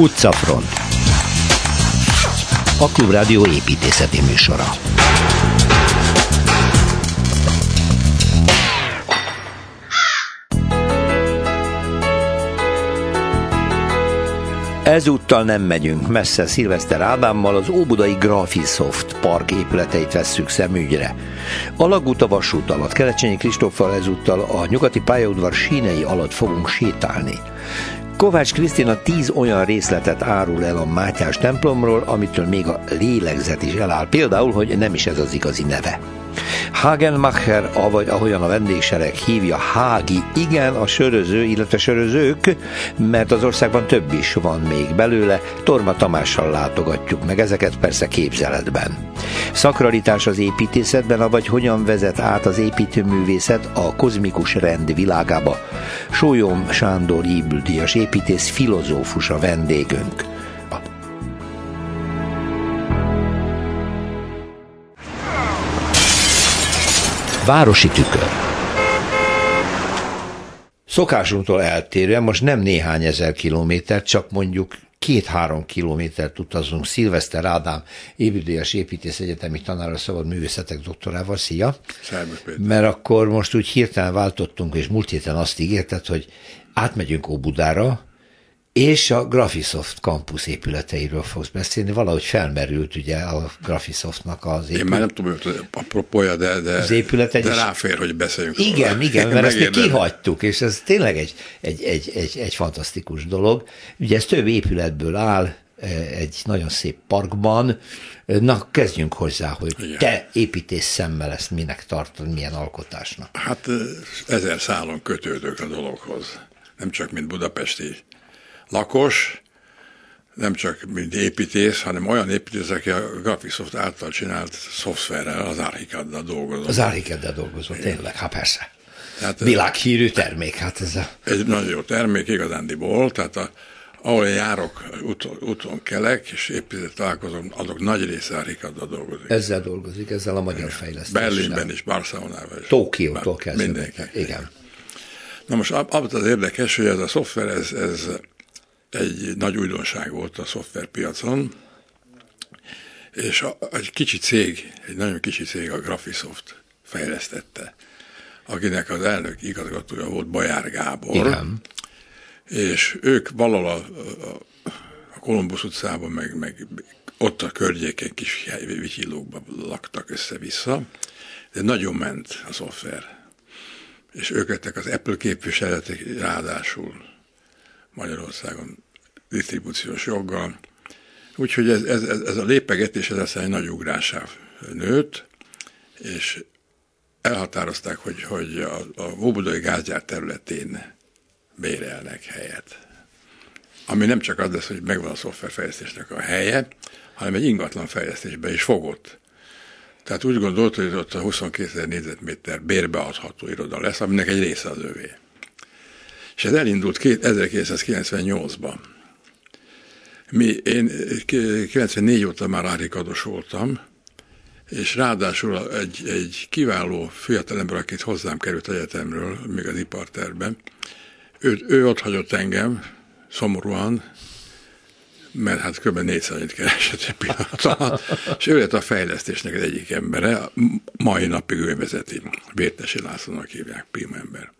Utcafront A Klubrádió építészeti műsora Ezúttal nem megyünk messze Szilveszter Ádámmal az Óbudai Graphisoft park épületeit vesszük szemügyre. A a vasút alatt, Kelecsényi Kristóffal ezúttal a nyugati pályaudvar sínei alatt fogunk sétálni. Kovács Krisztina tíz olyan részletet árul el a Mátyás templomról, amitől még a lélegzet is eláll. Például, hogy nem is ez az igazi neve. Hagenmacher, avagy ahogyan a vendégsereg hívja, Hági, igen, a söröző, illetve sörözők, mert az országban több is van még belőle, Torma Tamással látogatjuk meg ezeket persze képzeletben. Szakralitás az építészetben, avagy hogyan vezet át az építőművészet a kozmikus rend világába. Sólyom Sándor Íbüldíjas építész filozófus a vendégünk. Városi tükör. Szokásunktól eltérően most nem néhány ezer kilométer, csak mondjuk két-három kilométert utazunk Szilveszter Ádám, építőjes építész egyetemi tanára szabad művészetek doktorával. Szia! Mert akkor most úgy hirtelen váltottunk, és múlt héten azt ígérted, hogy átmegyünk Óbudára, és a Graphisoft campus épületeiről fogsz beszélni. Valahogy felmerült ugye a Graphisoftnak az épület. Én már nem tudom, hogy apropója, de, de, az épület egy de ráfér, hogy beszéljünk Igen, róla. igen, mert ezt kihagytuk, és ez tényleg egy, egy, egy, egy, egy fantasztikus dolog. Ugye ez több épületből áll, egy nagyon szép parkban. Na, kezdjünk hozzá, hogy Igen. te építés szemmel ezt minek tartod, milyen alkotásnak? Hát ezer szálon kötődök a dologhoz. Nem csak mint budapesti lakos, nem csak mint építész, hanem olyan építész, aki a Graphisoft által csinált szoftverrel, az Archicaddal dolgozott. Az Archicaddal dolgozott, tényleg, hát persze. Tehát, Világhírű termék, hát ez a... Egy nagyon jó termék, igazándiból, tehát a, ahol járok, úton, úton kelek, és épített találkozom, azok nagy része Archicaddal dolgozik. Ezzel dolgozik, ezzel a magyar fejlesztéssel. Berlinben is, Barcelonában is. Tokiótól kezdve. Mindenki. Igen. Na most abban az érdekes, hogy ez a szoftver, ez, ez egy nagy újdonság volt a szoftverpiacon, és a, egy kicsi cég, egy nagyon kicsi cég, a Graphisoft fejlesztette, akinek az elnök igazgatója volt Bajár Gábor, Igen. és ők valahol a, a, a Kolumbusz utcában, meg, meg ott a környéken kis vityilókban laktak össze-vissza, de nagyon ment a szoftver. És ők lettek az Apple képviseletek ráadásul Magyarországon disztribúciós joggal. Úgyhogy ez, ez, ez a lépegetés ez aztán egy nagy ugrásá nőtt, és elhatározták, hogy, hogy a, a Óbudai gázgyár területén bérelnek helyet. Ami nem csak az lesz, hogy megvan a szoftverfejlesztésnek a helye, hanem egy ingatlan fejlesztésbe is fogott. Tehát úgy gondolt, hogy ott a 22 ezer négyzetméter bérbeadható iroda lesz, aminek egy része az övé. És ez elindult 1998-ban. Mi, én 94 óta már árikados voltam, és ráadásul egy, egy kiváló fiatalember, akit hozzám került egyetemről, még az iparterben, ő, ő ott hagyott engem, szomorúan, mert hát kb. 400 annyit keresett egy pillanat alatt, és ő lett a fejlesztésnek az egyik embere, mai napig ő vezeti, Vértesi Lászlónak hívják, prima ember.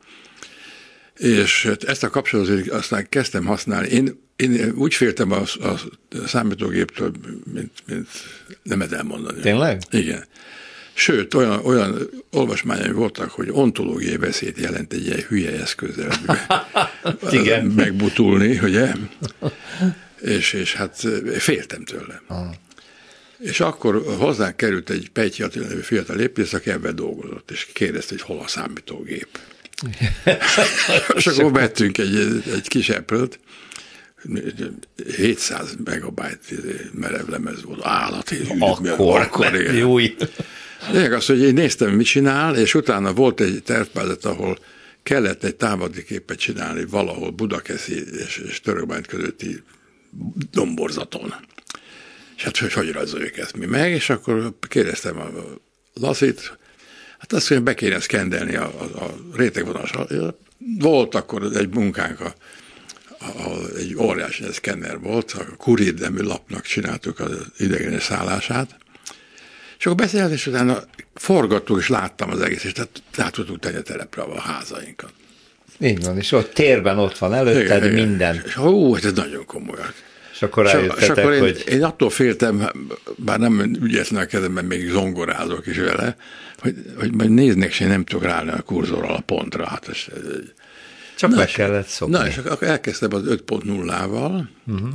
És ezt a kapcsolatot aztán kezdtem használni. Én, én úgy féltem a, a számítógéptől, mint, mint nem elmondani. Tényleg? Igen. Sőt, olyan, olyan olvasmányai voltak, hogy ontológiai veszélyt jelent egy ilyen hülye eszközzel Igen. megbutulni, ugye? És, és hát féltem tőle. És akkor hozzánk került egy Pejtyi Attila nevű fiatal épész, aki ebben dolgozott, és kérdezte, hogy hol a számítógép. És akkor vettünk egy, egy kis apple 700 megabyte merev lemez volt, állati. Akkor, akkor jó. Lényeg az, hogy én néztem, mit csinál, és utána volt egy tervpázat, ahol kellett egy távadi képet csinálni valahol Budakeszi és, és Törökbányt közötti domborzaton. És hát hogy, hogy rajzoljuk ezt mi meg, és akkor kérdeztem a Laszit, hát azt mondja, be kéne szkendelni a, a, a rétegvonalas. Volt akkor egy munkánk a, ahol egy óriási szkenner volt, a nemű lapnak csináltuk az idegenes szállását, és akkor beszélgetés utána forgattuk, és láttam az egész, és tehát át tudtuk tenni a telepre a házainkat. Így van, és ott térben ott van előtted igen, minden. Igen. És, hú, ez nagyon komoly. És akkor rájöttetek, és akkor én, hogy... én attól féltem, bár nem ügyetlen a kezemben, még zongorázok is vele, hogy, hogy majd néznek, és én nem tudok ráállni a kurzorral a pontra. Hát ez, Csak na, meg kellett szokni. Na, és akkor elkezdtem az 5.0-val, uh-huh.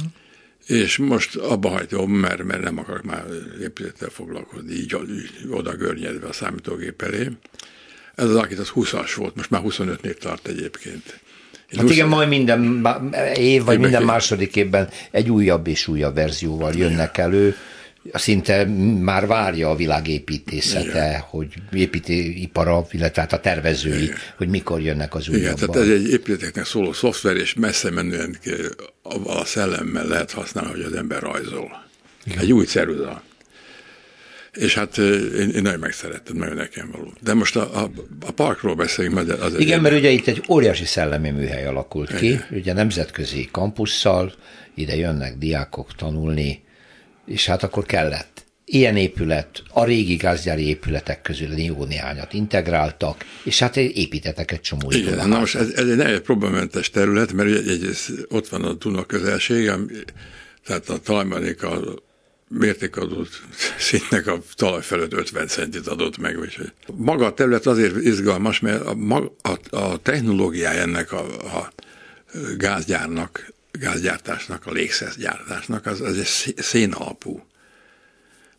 és most abba hagyom, mert, mert nem akarok már épülettel foglalkozni, így, így oda görnyedve a számítógép elé. Ez az akit az 20-as volt, most már 25-nél tart egyébként. Hát 20... igen, majd minden év, vagy minden második évben egy újabb és újabb verzióval jönnek elő szinte már várja a világ építészete, Igen. hogy építőipara, illetve hát a tervezői, Igen. hogy mikor jönnek az újabbak. Igen, tehát ez egy épületeknek szóló szoftver, és messze menően a szellemmel lehet használni, hogy az ember rajzol. Igen. Egy új ceruza. És hát én, én nagyon megszerettem, nagyon nekem való. De most a, a, a parkról beszélünk, mert az Igen, mert ugye itt egy óriási szellemi műhely alakult ki, Igen. ugye nemzetközi kampusszal, ide jönnek diákok tanulni, és hát akkor kellett ilyen épület, a régi gázgyári épületek közül jó néhányat integráltak, és hát építettek egy csomó Igen, na most ez, ez egy nagyon problémamentes terület, mert egy, egy, ott van a Duna közelség, tehát a talajmanék a mértékadott szintnek a talaj felett 50 centit adott meg. Úgyhogy. Maga a terület azért izgalmas, mert a, a, a technológiája ennek a, a gázgyárnak gázgyártásnak, a légszergyártásnak, az, az egy szén alapú.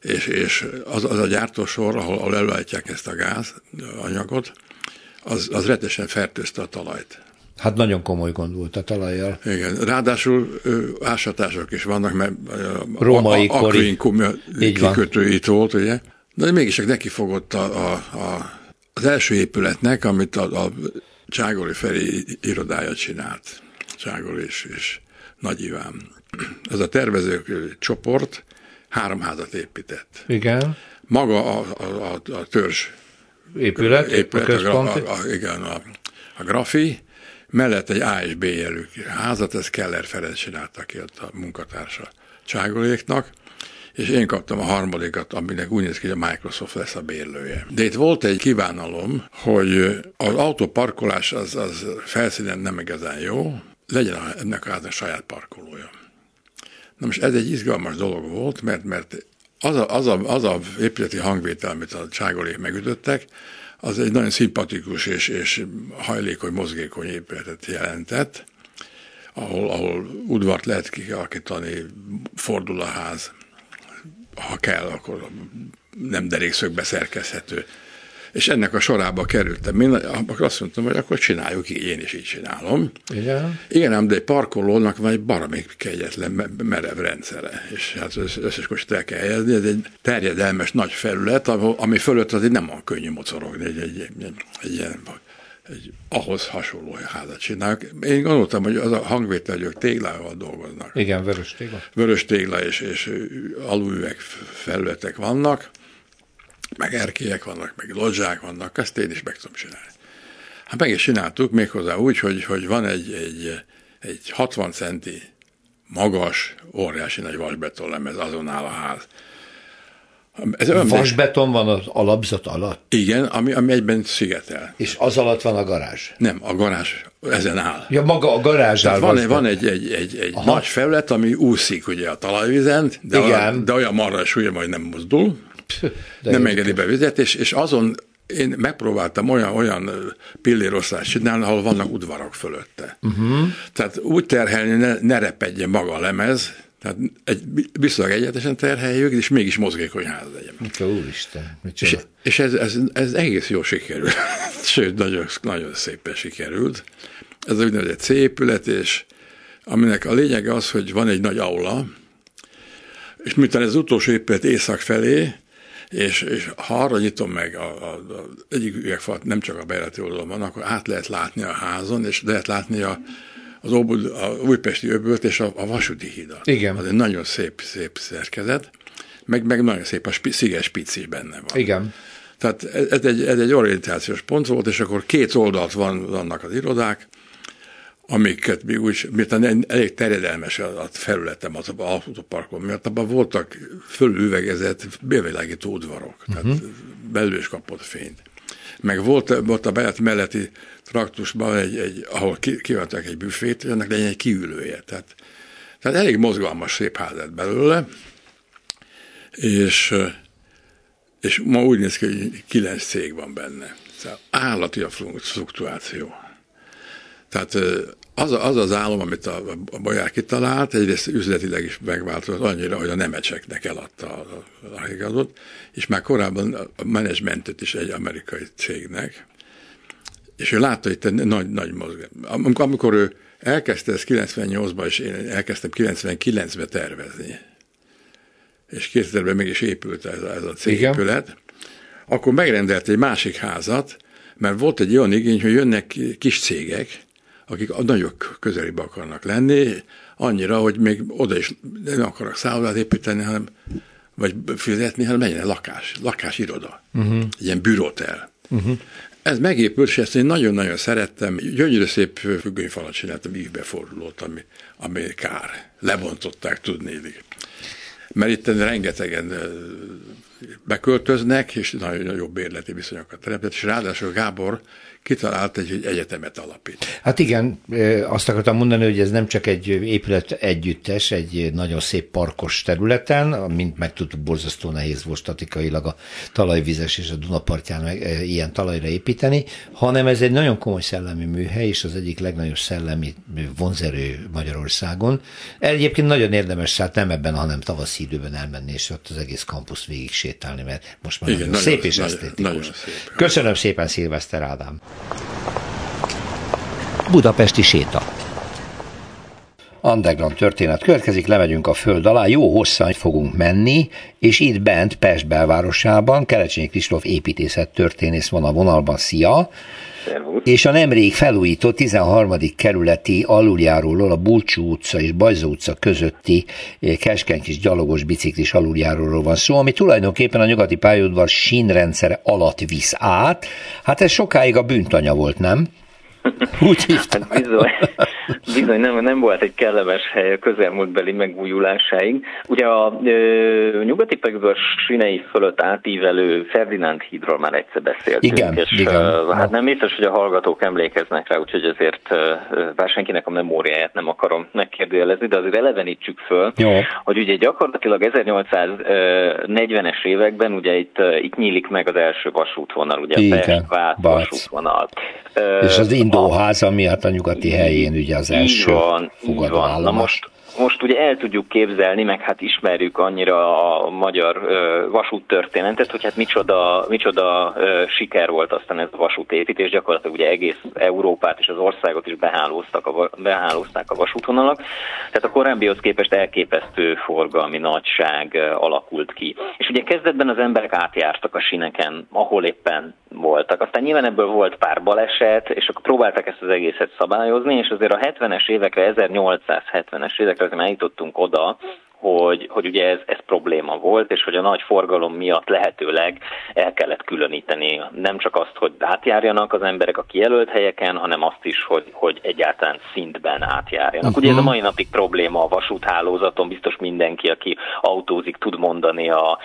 És, és az, az a gyártósor, ahol, ahol előállítják ezt a gáz anyagot, az, az retesen fertőzte a talajt. Hát nagyon komoly gond volt a talajjal. Igen, ráadásul ásatások is vannak, mert Római a, a, kori, kikötőit volt, ugye? De mégis neki fogott a, a, a, az első épületnek, amit a, a Cságoli Feri irodája csinált. Cságol és, és nagy Iván. Ez a tervezők csoport három házat épített. Igen. Maga a, a, a, a törzs épület, épület a, a, a, a, igen, a, a grafi, mellett egy A és B jelű házat, ez Keller Ferenc csinálta ki a munkatársa Cságoléknak, és én kaptam a harmadikat, aminek úgy néz ki, hogy a Microsoft lesz a bérlője. De itt volt egy kívánalom, hogy az autóparkolás az, az felszínen nem igazán jó, legyen ennek a saját parkolója. Na most ez egy izgalmas dolog volt, mert, mert az a, az, a, az a épületi hangvétel, amit a cságolék megütöttek, az egy nagyon szimpatikus és, és hajlékony, mozgékony épületet jelentett, ahol, ahol udvart lehet kialakítani, fordul a ház, ha kell, akkor nem derékszögbe szerkezhető és ennek a sorába kerültem. Én akkor azt mondtam, hogy akkor csináljuk így, én is így csinálom. Igen? Igen, ám, de egy parkolónak van egy baromi kegyetlen, merev rendszere, és hát összes kocsit el kell helyezni, ez egy terjedelmes nagy felület, ami fölött azért nem van könnyű mocorogni, egy, egy, egy, egy, ilyen egy ahhoz hasonló házat csinálok. Én gondoltam, hogy az a hangvételők téglával dolgoznak. Igen, vörös tégla. Vörös tégla és, és alulüveg felületek vannak, meg erkélyek vannak, meg lodzsák vannak, ezt én is meg tudom csinálni. Hát meg is csináltuk, méghozzá úgy, hogy, hogy van egy, egy, egy 60 centi magas, óriási nagy lemez, azon áll a ház. Ez Vasbeton van az alapzat alatt? Igen, ami, ami egyben szigetel. És az alatt van a garázs? Nem, a garázs ezen áll. Ja, maga a garázs áll. Van, van egy, egy, egy, egy nagy felület, ami úszik ugye a talajvízen, de, Igen. Olyan, de olyan maras, ugye majd nem mozdul, de nem engedi be vizet, és, és azon én megpróbáltam olyan, olyan pillérosztást csinálni, ahol vannak udvarok fölötte. Uh-huh. Tehát úgy terhelni, ne, ne repedjen maga a lemez, tehát egy, viszonylag egyetesen terheljük, és mégis mozgékony ház legyen. Micsoda úristen. És, és ez, ez, ez, egész jól sikerült. Sőt, nagyon, nagyon szépen sikerült. Ez a úgynevezett C épület, és aminek a lényege az, hogy van egy nagy aula, és miután ez az utolsó épület észak felé, és, és ha arra nyitom meg a, a, a egyik üvegfalat, nem csak a bejárati oldalon van, akkor át lehet látni a házon, és lehet látni a, az Óbud, a újpesti öbölt és a, a vasúti hídat. Igen. Az egy nagyon szép, szép szerkezet, meg, meg nagyon szép, a spi, sziges pici is benne van. Igen. Tehát ez egy, ez egy orientációs pont volt, és akkor két oldalt van, vannak az irodák, amiket mi úgy, miután elég terjedelmes a felületem az autóparkon miatt, abban voltak fölüvegezett bélvilágító udvarok, uh-huh. tehát mhm. belül is kapott fényt. Meg volt, volt a beját melletti traktusban, egy, egy, ahol kivettek egy büfét, ennek legyen egy kiülője. Tehát, tehát elég mozgalmas, szép ház lett belőle, és, és ma úgy néz ki, hogy kilenc cég van benne. Tehát állati a fluktuáció. Tehát az, az az állam, amit a, a Bajár kitalált, egyrészt üzletileg is megváltozott annyira, hogy a nemecseknek eladta a, a és már korábban a menedzsmentet is egy amerikai cégnek, és ő látta itt egy nagy, nagy mozgás. Amikor, amikor ő elkezdte ezt 98-ban, és én elkezdtem 99-ben tervezni, és 2000-ben meg is épült ez, ez a cégépület, akkor megrendelt egy másik házat, mert volt egy olyan igény, hogy jönnek kis cégek, akik a nagyok közelébe akarnak lenni, annyira, hogy még oda is nem akarok szállodát építeni, hanem vagy fizetni, hanem legyen egy lakás, lakásiroda, uh-huh. egy ilyen bürotel. Uh-huh. Ez megépült, és ezt én nagyon-nagyon szerettem. Gyönyörű szép függönyfalat csináltam, így befordulót, ami, ami kár. Lebontották, tudnélik. Mert itt rengetegen beköltöznek, és nagyon jobb bérleti viszonyokat teremtett, és ráadásul Gábor kitalált egy, hogy egyetemet alapít. Hát igen, azt akartam mondani, hogy ez nem csak egy épület együttes, egy nagyon szép parkos területen, mint meg tudtuk, borzasztó nehéz volt statikailag a talajvizes és a Dunapartján ilyen talajra építeni, hanem ez egy nagyon komoly szellemi műhely, és az egyik legnagyobb szellemi vonzerő Magyarországon. Egyébként nagyon érdemes, hát nem ebben, hanem tavaszi időben elmenni, és ott az egész kampuszt végig sétálni, mert most már Igen, nagyon, nagyon szép és nagyon, esztétikus. Nagyon szép. Köszönöm szépen, Szilveszter Ádám. Budapesti séta. Underground történet következik, lemegyünk a föld alá, jó hosszan fogunk menni, és itt bent Pest belvárosában Kerecsényi Kristóf építészet történész van a vonalban. Szia! Szervusz. És a nemrég felújított 13. kerületi aluljáróról, a Bulcsú utca és Bajzó utca közötti eh, keskeny kis gyalogos biciklis aluljáróról van szó, ami tulajdonképpen a nyugati pályaudvar sínrendszere alatt visz át. Hát ez sokáig a bűntanya volt, nem? Úgy hívtam. Hát bizony, bizony nem, nem volt egy kellemes hely a közelmúltbeli megújulásáig. Ugye a ö, nyugati pegyből sinei fölött átívelő Ferdinánd hídról már egyszer beszéltünk, igen, és igen. Ö, hát nem biztos, hogy a hallgatók emlékeznek rá, úgyhogy azért ö, bár senkinek a memóriáját nem akarom megkérdőjelezni, de azért elevenítsük föl, Jó. hogy ugye gyakorlatilag 1840-es években ugye itt, itt nyílik meg az első vasútvonal, ugye igen, a Pest vasútvonal. És az Indóház, ami hát a nyugati helyén ugye az első van, fogadóállomás. Na most most ugye el tudjuk képzelni, meg hát ismerjük annyira a magyar ö, vasúttörténetet, hogy hát micsoda, micsoda siker volt aztán ez a vasútépítés, gyakorlatilag ugye egész Európát és az országot is behálóztak a, behálózták a vasútvonalak, tehát a korábbihoz képest elképesztő forgalmi nagyság alakult ki. És ugye kezdetben az emberek átjártak a sineken, ahol éppen voltak. Aztán nyilván ebből volt pár baleset, és akkor próbálták ezt az egészet szabályozni, és azért a 70-es évekre, 1870-es évekre azért eljutottunk oda, hogy, hogy ugye ez, ez probléma volt, és hogy a nagy forgalom miatt lehetőleg el kellett különíteni nem csak azt, hogy átjárjanak az emberek a kijelölt helyeken, hanem azt is, hogy, hogy egyáltalán szintben átjárjanak. Uh-huh. Ugye ez a mai napig probléma a vasúthálózaton, biztos mindenki, aki autózik, tud mondani a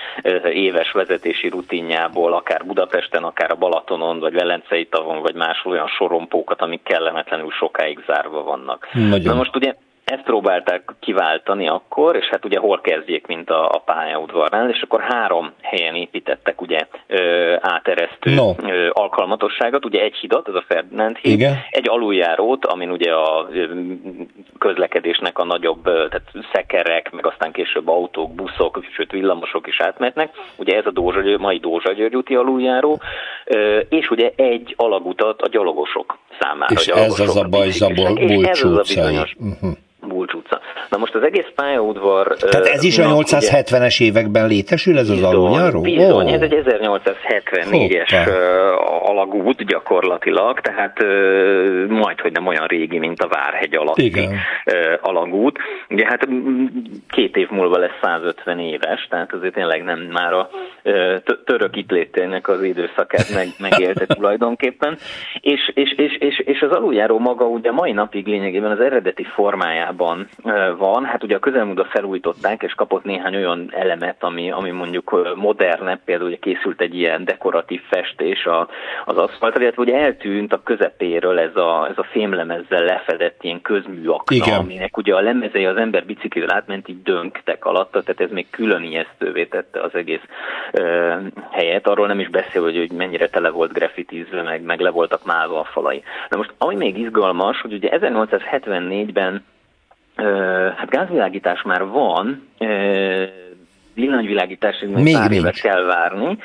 éves vezetési rutinjából, akár Budapesten, akár a Balatonon, vagy Velencei tavon, vagy más olyan sorompókat, amik kellemetlenül sokáig zárva vannak. Nagyon. Na most ugye ezt próbálták kiváltani akkor, és hát ugye hol kezdjék, mint a, a pályaudvarnál, és akkor három helyen építettek ugye ö, áteresztő no. ö, alkalmatosságot, ugye egy hidat, ez a Ferdinánd híd, Igen. egy aluljárót, amin ugye a közlekedésnek a nagyobb, tehát szekerek, meg aztán később autók, buszok, sőt villamosok is átmetnek, ugye ez a Dózsa, mai Dózsa úti aluljáró, ö, és ugye egy alagutat a gyalogosok számára. És ez az a bajzaból, ez az a bizonyos uh-huh. Bulcs utca. Na most az egész pályaudvar... Tehát ez is a 870-es években létesül, ez az aluljáró? Bizony, oh. ez egy 1974-es alagút gyakorlatilag, tehát majd, hogy nem olyan régi, mint a Várhegy alatti Igen. alagút. Ugye hát két év múlva lesz 150 éves, tehát azért tényleg nem már a török itt létének az időszakát meg, megélte tulajdonképpen. És, és, és, és, és az aluljáró maga ugye mai napig lényegében az eredeti formájában van. Hát ugye a közelmúltban felújították, és kapott néhány olyan elemet, ami, ami mondjuk modernebb, például ugye készült egy ilyen dekoratív festés az aszfaltra, illetve ugye eltűnt a közepéről ez a, ez a fémlemezzel lefedett ilyen közműakna, Igen. aminek ugye a lemezei az ember biciklivel átment, így dönktek alatta, tehát ez még külön ijesztővé tette az egész ö, helyet. Arról nem is beszél, hogy, hogy mennyire tele volt graffitizve, meg, meg le voltak málva a falai. Na most, ami még izgalmas, hogy ugye 1874-ben hát gázvilágítás már van, villanyvilágításig még évet kell várni,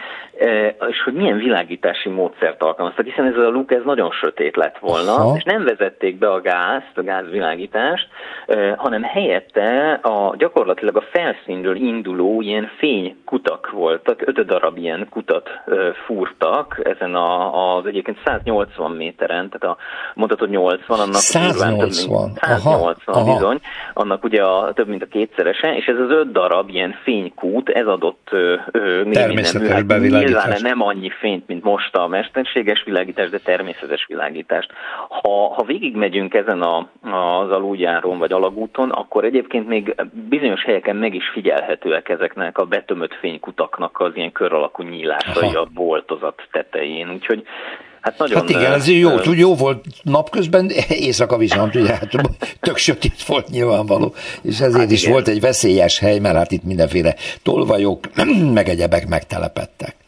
és hogy milyen világítási módszert alkalmaztak, hiszen ez a luk ez nagyon sötét lett volna, Aha. és nem vezették be a gázt, a gázvilágítást, hanem helyette a, gyakorlatilag a felszínről induló ilyen fénykutak voltak, öt darab ilyen kutat fúrtak ezen a, az egyébként 180 méteren, tehát a mondhatod 80, annak 180, mint, 180 aha, bizony, annak ugye a, több mint a kétszerese, és ez az öt darab ilyen fénykút, ez adott ö, ö, Természetes bevilágítást nyilván nem annyi fényt, mint most a mesterséges világítás, de természetes világítást. Ha, ha végigmegyünk ezen a, az aluljáron vagy alagúton, akkor egyébként még bizonyos helyeken meg is figyelhetőek ezeknek a betömött fénykutaknak az ilyen kör alakú nyílásai Aha. a boltozat tetején. Úgyhogy Hát, nagyon, hát igen, ez jó, uh, jó volt napközben, éjszaka viszont ugye hát tök sötét volt nyilvánvaló, és ezért hát is igen. volt egy veszélyes hely, mert hát itt mindenféle tolvajok, meg egyebek megtelepettek.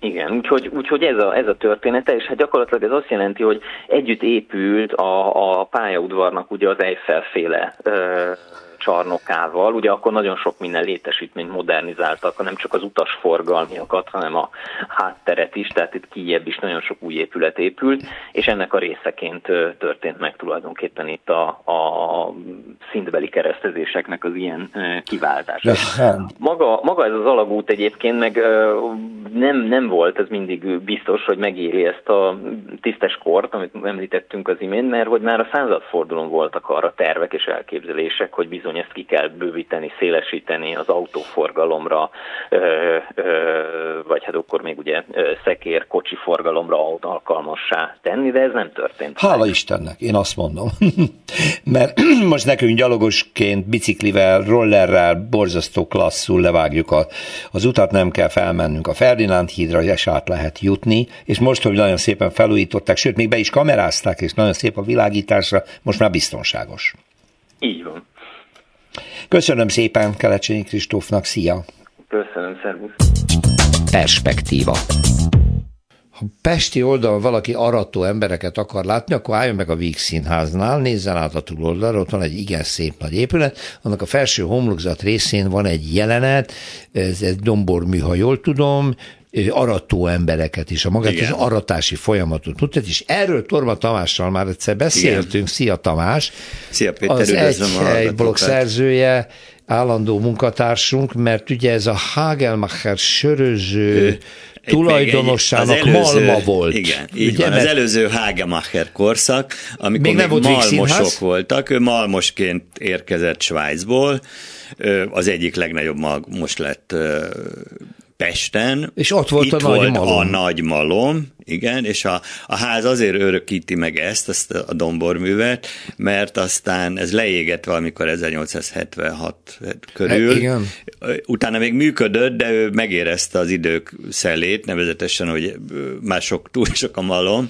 Igen, úgyhogy, úgyhogy ez, a, ez a története, és hát gyakorlatilag ez azt jelenti, hogy együtt épült a, a pályaudvarnak ugye az Eiffel féle csarnokával. Ugye akkor nagyon sok minden létesítményt modernizáltak, nem csak az utasforgalmiakat, hanem a hátteret is, tehát itt kijebb is nagyon sok új épület épült, és ennek a részeként történt meg tulajdonképpen itt a, a szintbeli keresztezéseknek az ilyen kiváltása. Maga, maga ez az alagút egyébként meg nem, nem volt ez mindig biztos, hogy megéri ezt a tisztes kort, amit említettünk az imént, mert hogy már a századfordulón voltak arra tervek és elképzelések, hogy bizony ezt ki kell bővíteni, szélesíteni az autóforgalomra, vagy hát akkor még ugye szekér, kocsi forgalomra alkalmassá tenni, de ez nem történt. Hála. Istennek, én azt mondom. Mert most nekünk gyalogosként, biciklivel, rollerrel borzasztó klasszul levágjuk a, az utat, nem kell felmennünk a Ferdinánd hídra, és át lehet jutni, és most, hogy nagyon szépen felújították, sőt, még be is kamerázták, és nagyon szép a világításra, most már biztonságos. Így van. Köszönöm szépen Kelecsényi Kristófnak, szia! Köszönöm, szervusz! Perspektíva ha Pesti oldalon valaki arató embereket akar látni, akkor álljon meg a Víg Színháznál, nézzen át a túloldalra, ott van egy igen szép nagy épület, annak a felső homlokzat részén van egy jelenet, ez egy dombormű, ha jól tudom, arató embereket is, a magát Igen. az aratási folyamatot mutat, és erről Torma Tamással már egyszer beszéltünk. Igen. Szia Tamás! Szia Péter, az egy blog szerzője, állandó munkatársunk, mert ugye ez a Hagelmacher söröző ő, tulajdonossának egy, előző, malma volt. Igen, így ugye, van, az előző Hagemacher korszak, amikor még, még volt malmosok voltak, ő malmosként érkezett Svájcból, az egyik legnagyobb malmos lett Pesten. És ott volt Itt a volt nagy malom. a nagy malom, igen, és a, a ház azért örökíti meg ezt, ezt a domborművet, mert aztán ez leégett valamikor 1876 körül. Igen. Utána még működött, de ő megérezte az idők szelét, nevezetesen, hogy már sok, túl sok a malom,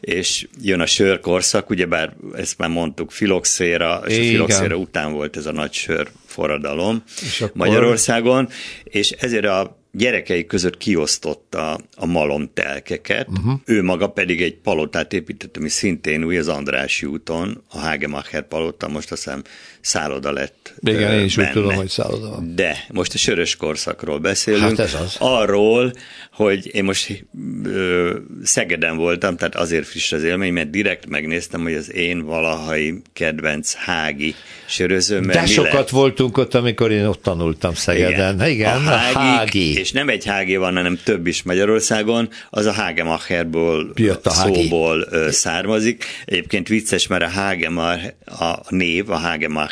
és jön a sörkorszak, ugyebár ezt már mondtuk, filoxéra, és a filoxéra után volt ez a nagy sör forradalom és akkor... Magyarországon, és ezért a gyerekei között kiosztotta a malomtelkeket, uh-huh. ő maga pedig egy palotát épített, ami szintén új az Andrási úton, a Hagemacher palota, most azt hiszem szálloda lett. Igen, én is benne. úgy tudom, hogy szálloda van. De most a sörös korszakról beszélünk. Hát ez az. Arról, hogy én most ö, Szegeden voltam, tehát azért friss az élmény, mert direkt megnéztem, hogy az én valahai kedvenc hági sörözőm. De sokat lett. voltunk ott, amikor én ott tanultam Szegeden. Igen, Igen a, hági, a hági. És nem egy hági van, hanem több is Magyarországon, az a Hagemacherból szóból hági. származik. Egyébként vicces, mert a Hagemar, a név, a Hagemacher,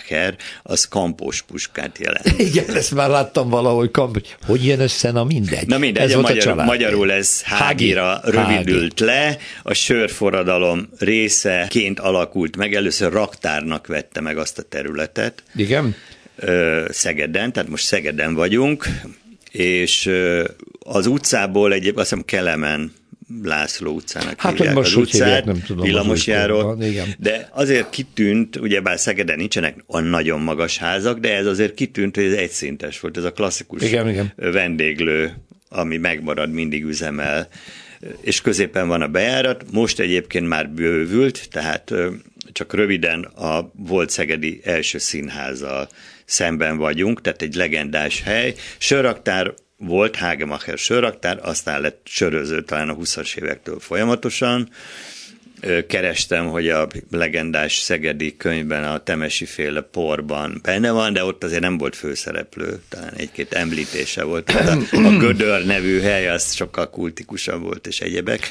az kampós puskát jelent. Igen, ezt már láttam valahogy, kampos. Hogy jön össze, na mindegy. Na mindegy, ez a, magyar, a magyarul ez Hágira Hági. rövidült Hági. le, a sörforradalom részeként alakult meg, először raktárnak vette meg azt a területet. Igen. Szegeden, tehát most Szegeden vagyunk, és az utcából egyébként azt hiszem Kelemen László utcának hát, hívják most az utcát, hívják, nem tudom, villamosjáról, de azért kitűnt, ugyebár Szegeden nincsenek a nagyon magas házak, de ez azért kitűnt, hogy ez egyszintes volt, ez a klasszikus igen, igen. vendéglő, ami megmarad, mindig üzemel, és középen van a bejárat, most egyébként már bővült, tehát csak röviden a volt Szegedi első színházzal szemben vagyunk, tehát egy legendás hely. Sörraktár volt Hagemacher sörraktár, aztán lett söröző talán a 20-as évektől folyamatosan. Kerestem, hogy a legendás szegedi könyvben a Temesi féle porban benne van, de ott azért nem volt főszereplő, talán egy-két említése volt. a, a Gödör nevű hely az sokkal kultikusabb volt, és egyebek.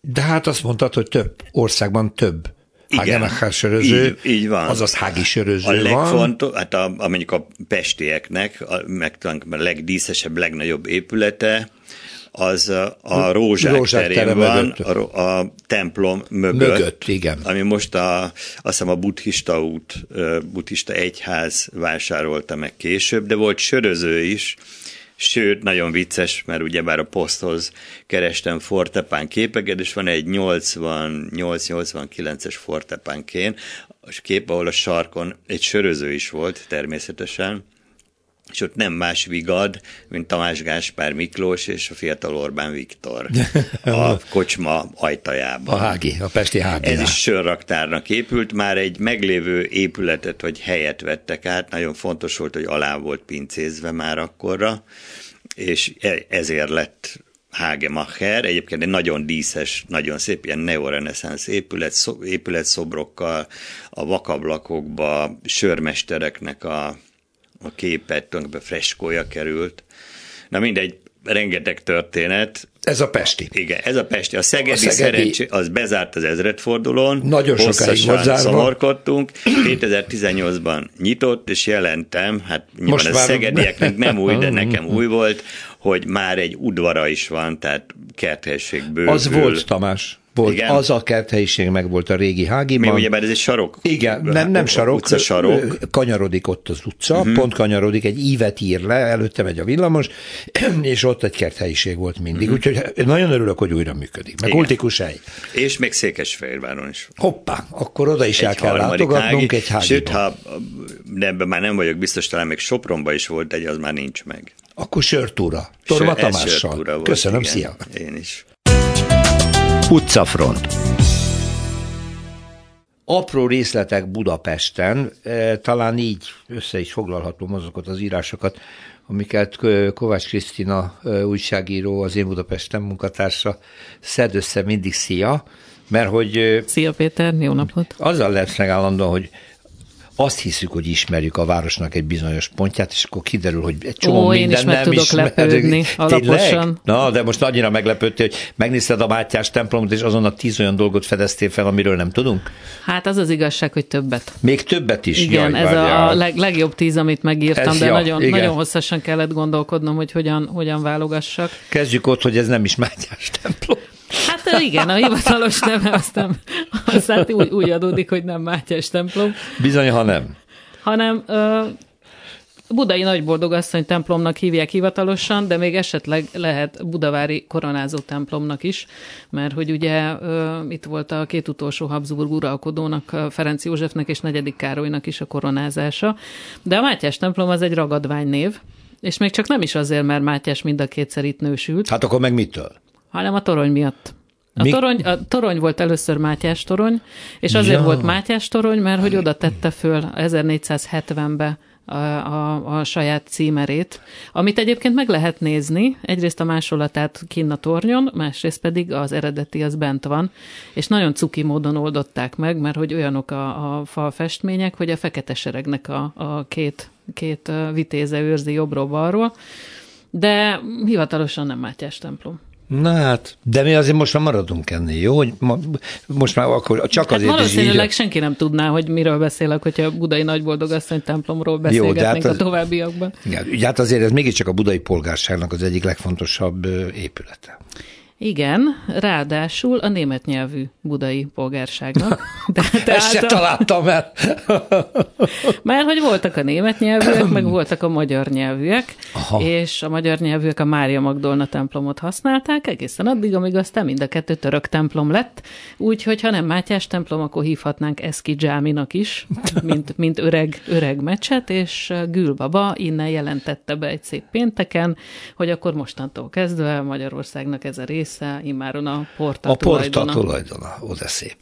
De hát azt mondtad, hogy több országban több Hagenachar söröző, így, így van. azaz hági söröző a legfontos, hát a, a, mondjuk a pestieknek, a, meg a legdíszesebb, legnagyobb épülete, az a, a Rózsák, Rózsák terén van, a, a templom mögött, mögött igen. ami most a, azt hiszem a buddhista út, buddhista egyház vásárolta meg később, de volt söröző is, Sőt, nagyon vicces, mert ugyebár a poszthoz kerestem fortepán képeket, és van egy 88-89-es fortepánkén, kép, ahol a sarkon egy söröző is volt természetesen, és ott nem más vigad, mint Tamás Gáspár Miklós és a fiatal Orbán Viktor a kocsma ajtajában. A Hági, a Pesti Hági. Ez is sörraktárnak épült, már egy meglévő épületet, hogy helyet vettek át, nagyon fontos volt, hogy alá volt pincézve már akkorra, és e- ezért lett Hagemacher, egyébként egy nagyon díszes, nagyon szép ilyen neoreneszánsz épület, épületszobrokkal, a vakablakokba sörmestereknek a a képet, tulajdonképpen freskója került. Na mindegy, rengeteg történet. Ez a Pesti. Igen, ez a Pesti. A Szegedi, a Szegedi... szerencsé, az bezárt az ezredfordulón. Nagyon sokáig volt zárva. szomorkodtunk. 2018-ban nyitott, és jelentem, hát nyilván Most a szegedieknek nem új, de nekem új volt, hogy már egy udvara is van, tehát kerthelyiség bővül. Az volt, Tamás volt, Igen? az a kerthelyiség meg volt a régi hágiban. Mi ugye, mert ez egy sarok? Igen, nem, nem sarok, utca sarok. kanyarodik ott az utca, uh-huh. pont kanyarodik, egy ívet ír le, előtte megy a villamos, és ott egy kerthelyiség volt mindig, uh-huh. úgyhogy nagyon örülök, hogy újra működik. Meg kultikus hely. És még Székesfehérváron is. Hoppá, akkor oda is egy el kell látogatnunk hági, egy hágiban. Sőt, ha de ebben már nem vagyok biztos, talán még Sopronba is volt egy, az már nincs meg. Akkor sörtúra. Torma Tamással. Köszönöm, igen. szia. Én is. Utcafront. Apró részletek Budapesten, e, talán így össze is foglalhatom azokat az írásokat, amiket Kovács Krisztina e, újságíró, az én Budapesten munkatársa szed össze mindig szia, mert hogy... E, szia Péter, jó napot! Azzal lesz megállandóan, hogy azt hiszük, hogy ismerjük a városnak egy bizonyos pontját, és akkor kiderül, hogy egy csomó Ó, minden én is meg nem tudok lepődni alaposan. Na, de most annyira meglepődtél, hogy megnézted a Mátyás templomot, és azon a tíz olyan dolgot fedeztél fel, amiről nem tudunk? Hát az az igazság, hogy többet. Még többet is? Igen, Jaj, ez várjál. a leg, legjobb tíz, amit megírtam, ez de ja, nagyon, nagyon hosszasan kellett gondolkodnom, hogy hogyan, hogyan válogassak. Kezdjük ott, hogy ez nem is Mátyás templom. Hát igen, a hivatalos neve aztán, aztán úgy, úgy adódik, hogy nem Mátyás templom. Bizony, ha nem. Hanem ö, Budai Nagyboldogasszony templomnak hívják hivatalosan, de még esetleg lehet Budavári koronázó templomnak is, mert hogy ugye ö, itt volt a két utolsó Habsburg uralkodónak, Ferenc Józsefnek és negyedik Károlynak is a koronázása. De a Mátyás templom az egy ragadvány név, És még csak nem is azért, mert Mátyás mind a kétszer itt nősült. Hát akkor meg mitől? Hanem a torony miatt. A torony, a torony volt először Mátyás torony, és azért ja. volt Mátyás torony, mert hogy oda tette föl 1470-be a, a, a saját címerét, amit egyébként meg lehet nézni, egyrészt a másolatát kinn a tornyon, másrészt pedig az eredeti az bent van, és nagyon cuki módon oldották meg, mert hogy olyanok a, a falfestmények, hogy a fekete seregnek a, a két, két vitéze őrzi jobbról-balról, de hivatalosan nem Mátyás templom. Na hát, de mi azért most már maradunk ennél, jó? Hogy ma, most már akkor csak hát azért valószínűleg is így... senki nem tudná, hogy miről beszélek, hogyha a budai nagyboldogasszony templomról beszélgetnénk jó, hát az, a továbbiakban. Ja, hát azért ez mégiscsak a budai polgárságnak az egyik legfontosabb épülete. Igen, ráadásul a német nyelvű budai polgárságnak. De, de Ezt se találtam el. Mert hogy voltak a német nyelvűek, meg voltak a magyar nyelvűek, Aha. és a magyar nyelvűek a Mária Magdolna templomot használták, egészen addig, amíg aztán mind a kettő török templom lett, úgyhogy ha nem Mátyás templom, akkor hívhatnánk Eszki Dzsáminak is, mint, mint öreg, öreg mecset, és Gülbaba innen jelentette be egy szép pénteken, hogy akkor mostantól kezdve Magyarországnak ez a rész része, immáron a porta A porta tulajdona. tulajdona, oda szép.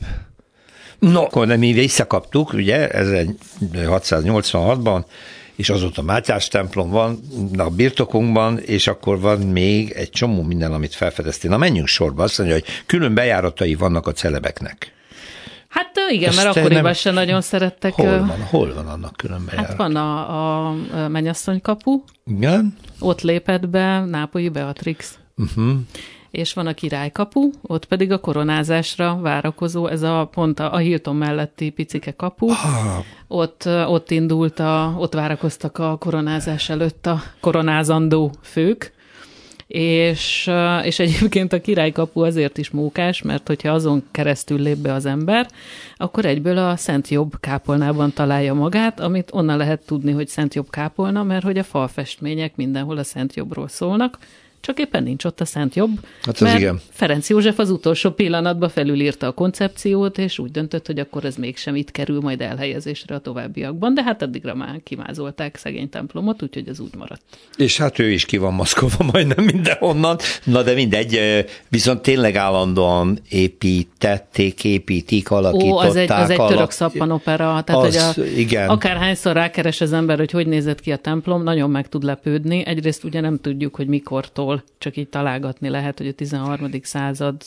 No, akkor nem mi visszakaptuk, ugye, 1686-ban, és azóta Mátyás templom van a birtokunkban, és akkor van még egy csomó minden, amit felfedeztél. Na menjünk sorba, azt mondja, hogy külön bejáratai vannak a celebeknek. Hát igen, Ezt mert akkoriban nem... sem nagyon szerettek. Hol van, hol van annak külön bejárat? Hát van a, a mennyasszony kapu. Igen. Ott lépett be Nápolyi Beatrix. Uh-huh és van a királykapu, ott pedig a koronázásra várakozó, ez a pont a, Hilton melletti picike kapu. Ah. Ott, ott indult, a, ott várakoztak a koronázás előtt a koronázandó fők, és, és egyébként a királykapu azért is mókás, mert hogyha azon keresztül lép be az ember, akkor egyből a Szent Jobb kápolnában találja magát, amit onnan lehet tudni, hogy Szent Jobb kápolna, mert hogy a falfestmények mindenhol a Szent Jobbról szólnak, csak éppen nincs ott a Szent Jobb. Hát mert igen. Ferenc József az utolsó pillanatban felülírta a koncepciót, és úgy döntött, hogy akkor ez mégsem itt kerül majd elhelyezésre a továbbiakban, de hát addigra már kimázolták szegény templomot, úgyhogy az úgy maradt. És hát ő is ki van maszkolva majdnem mindenhonnan, na de mindegy, viszont tényleg állandóan építették, építik, alakították. Ó, az egy, az egy török szappanopera, tehát az, hogy a, igen. akárhányszor rákeres az ember, hogy hogy nézett ki a templom, nagyon meg tud lepődni. Egyrészt ugye nem tudjuk, hogy mikortól ahol csak így találgatni lehet, hogy a 13. század,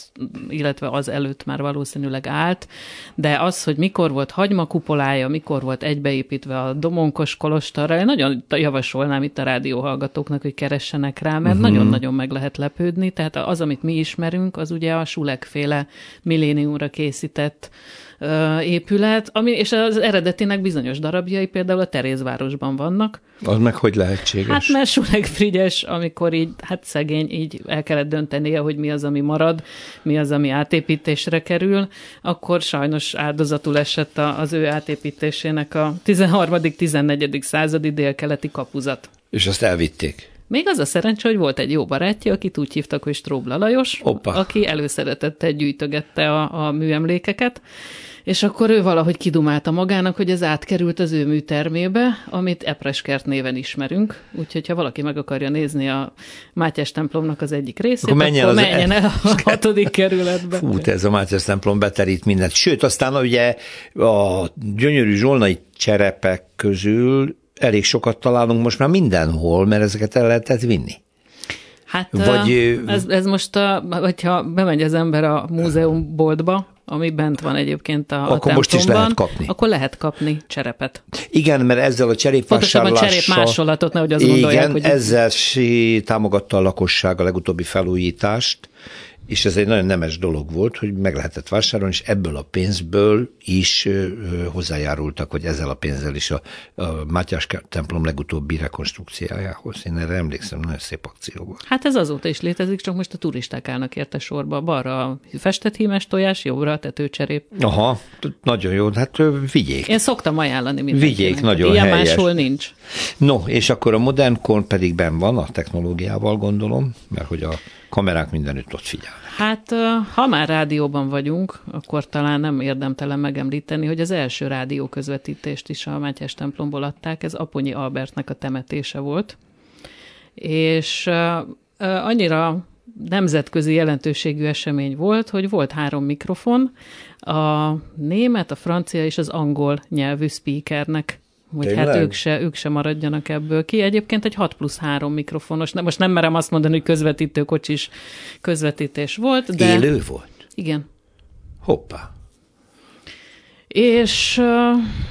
illetve az előtt már valószínűleg állt, de az, hogy mikor volt hagyma kupolája, mikor volt egybeépítve a Domonkos kolostorra, én nagyon javasolnám itt a rádióhallgatóknak, hogy keressenek rá, mert uh-huh. nagyon-nagyon meg lehet lepődni, tehát az, amit mi ismerünk, az ugye a Sulekféle milléniumra készített épület, ami, és az eredetinek bizonyos darabjai például a Terézvárosban vannak. Az meg hogy lehetséges? Hát mert Suleg Frigyes, amikor így, hát szegény, így el kellett döntenie, hogy mi az, ami marad, mi az, ami átépítésre kerül, akkor sajnos áldozatul esett az ő átépítésének a 13.-14. századi délkeleti kapuzat. És azt elvitték. Még az a szerencsé, hogy volt egy jó barátja, akit úgy hívtak, hogy Stróbla Lajos, Opa. aki előszeretettel gyűjtögette a, a műemlékeket, és akkor ő valahogy kidumálta magának, hogy ez átkerült az ő műtermébe, amit Epreskert néven ismerünk, úgyhogy ha valaki meg akarja nézni a Mátyás templomnak az egyik részét, akkor menjen, akkor menjen el a hatodik kerületbe. Fú, ez a Mátyás templom beterít mindent. Sőt, aztán ugye a gyönyörű zsolnai cserepek közül elég sokat találunk most már mindenhol, mert ezeket el lehetett vinni. Hát Vagy, ez, ez most, a, hogyha bemegy az ember a múzeumboltba, ami bent van egyébként a, akkor a most is lehet kapni. Akkor lehet kapni cserepet. Igen, mert ezzel a cserépvásárlással... Pontosabban cserépmásolatot, nehogy azt igen, gondolják, hogy... ezzel támogatta a lakosság a legutóbbi felújítást, és ez egy nagyon nemes dolog volt, hogy meg lehetett vásárolni, és ebből a pénzből is hozzájárultak, hogy ezzel a pénzzel is a, a Mátyás templom legutóbbi rekonstrukciójához. Én erre emlékszem, nagyon szép akció volt. Hát ez azóta is létezik, csak most a turisták állnak érte sorba. Balra a festett hímes tojás, jobbra a tetőcserép. Aha, nagyon jó, hát vigyék. Én szoktam ajánlani mindenkinek. Vigyék, nagyon Ilyen helyes. máshol nincs. No, és akkor a modern korn pedig ben van, a technológiával gondolom, mert hogy a kamerák mindenütt ott figyelnek. Hát, ha már rádióban vagyunk, akkor talán nem érdemtelen megemlíteni, hogy az első rádió közvetítést is a Mátyás templomból adták, ez Aponyi Albertnek a temetése volt. és annyira nemzetközi jelentőségű esemény volt, hogy volt három mikrofon, a német, a francia és az angol nyelvű speakernek hogy Tényleg? hát ők se, ők se maradjanak ebből ki. Egyébként egy 6 plusz 3 mikrofonos, most nem merem azt mondani, hogy közvetítőkocsis közvetítés volt, de... Élő volt? Igen. Hoppá. És...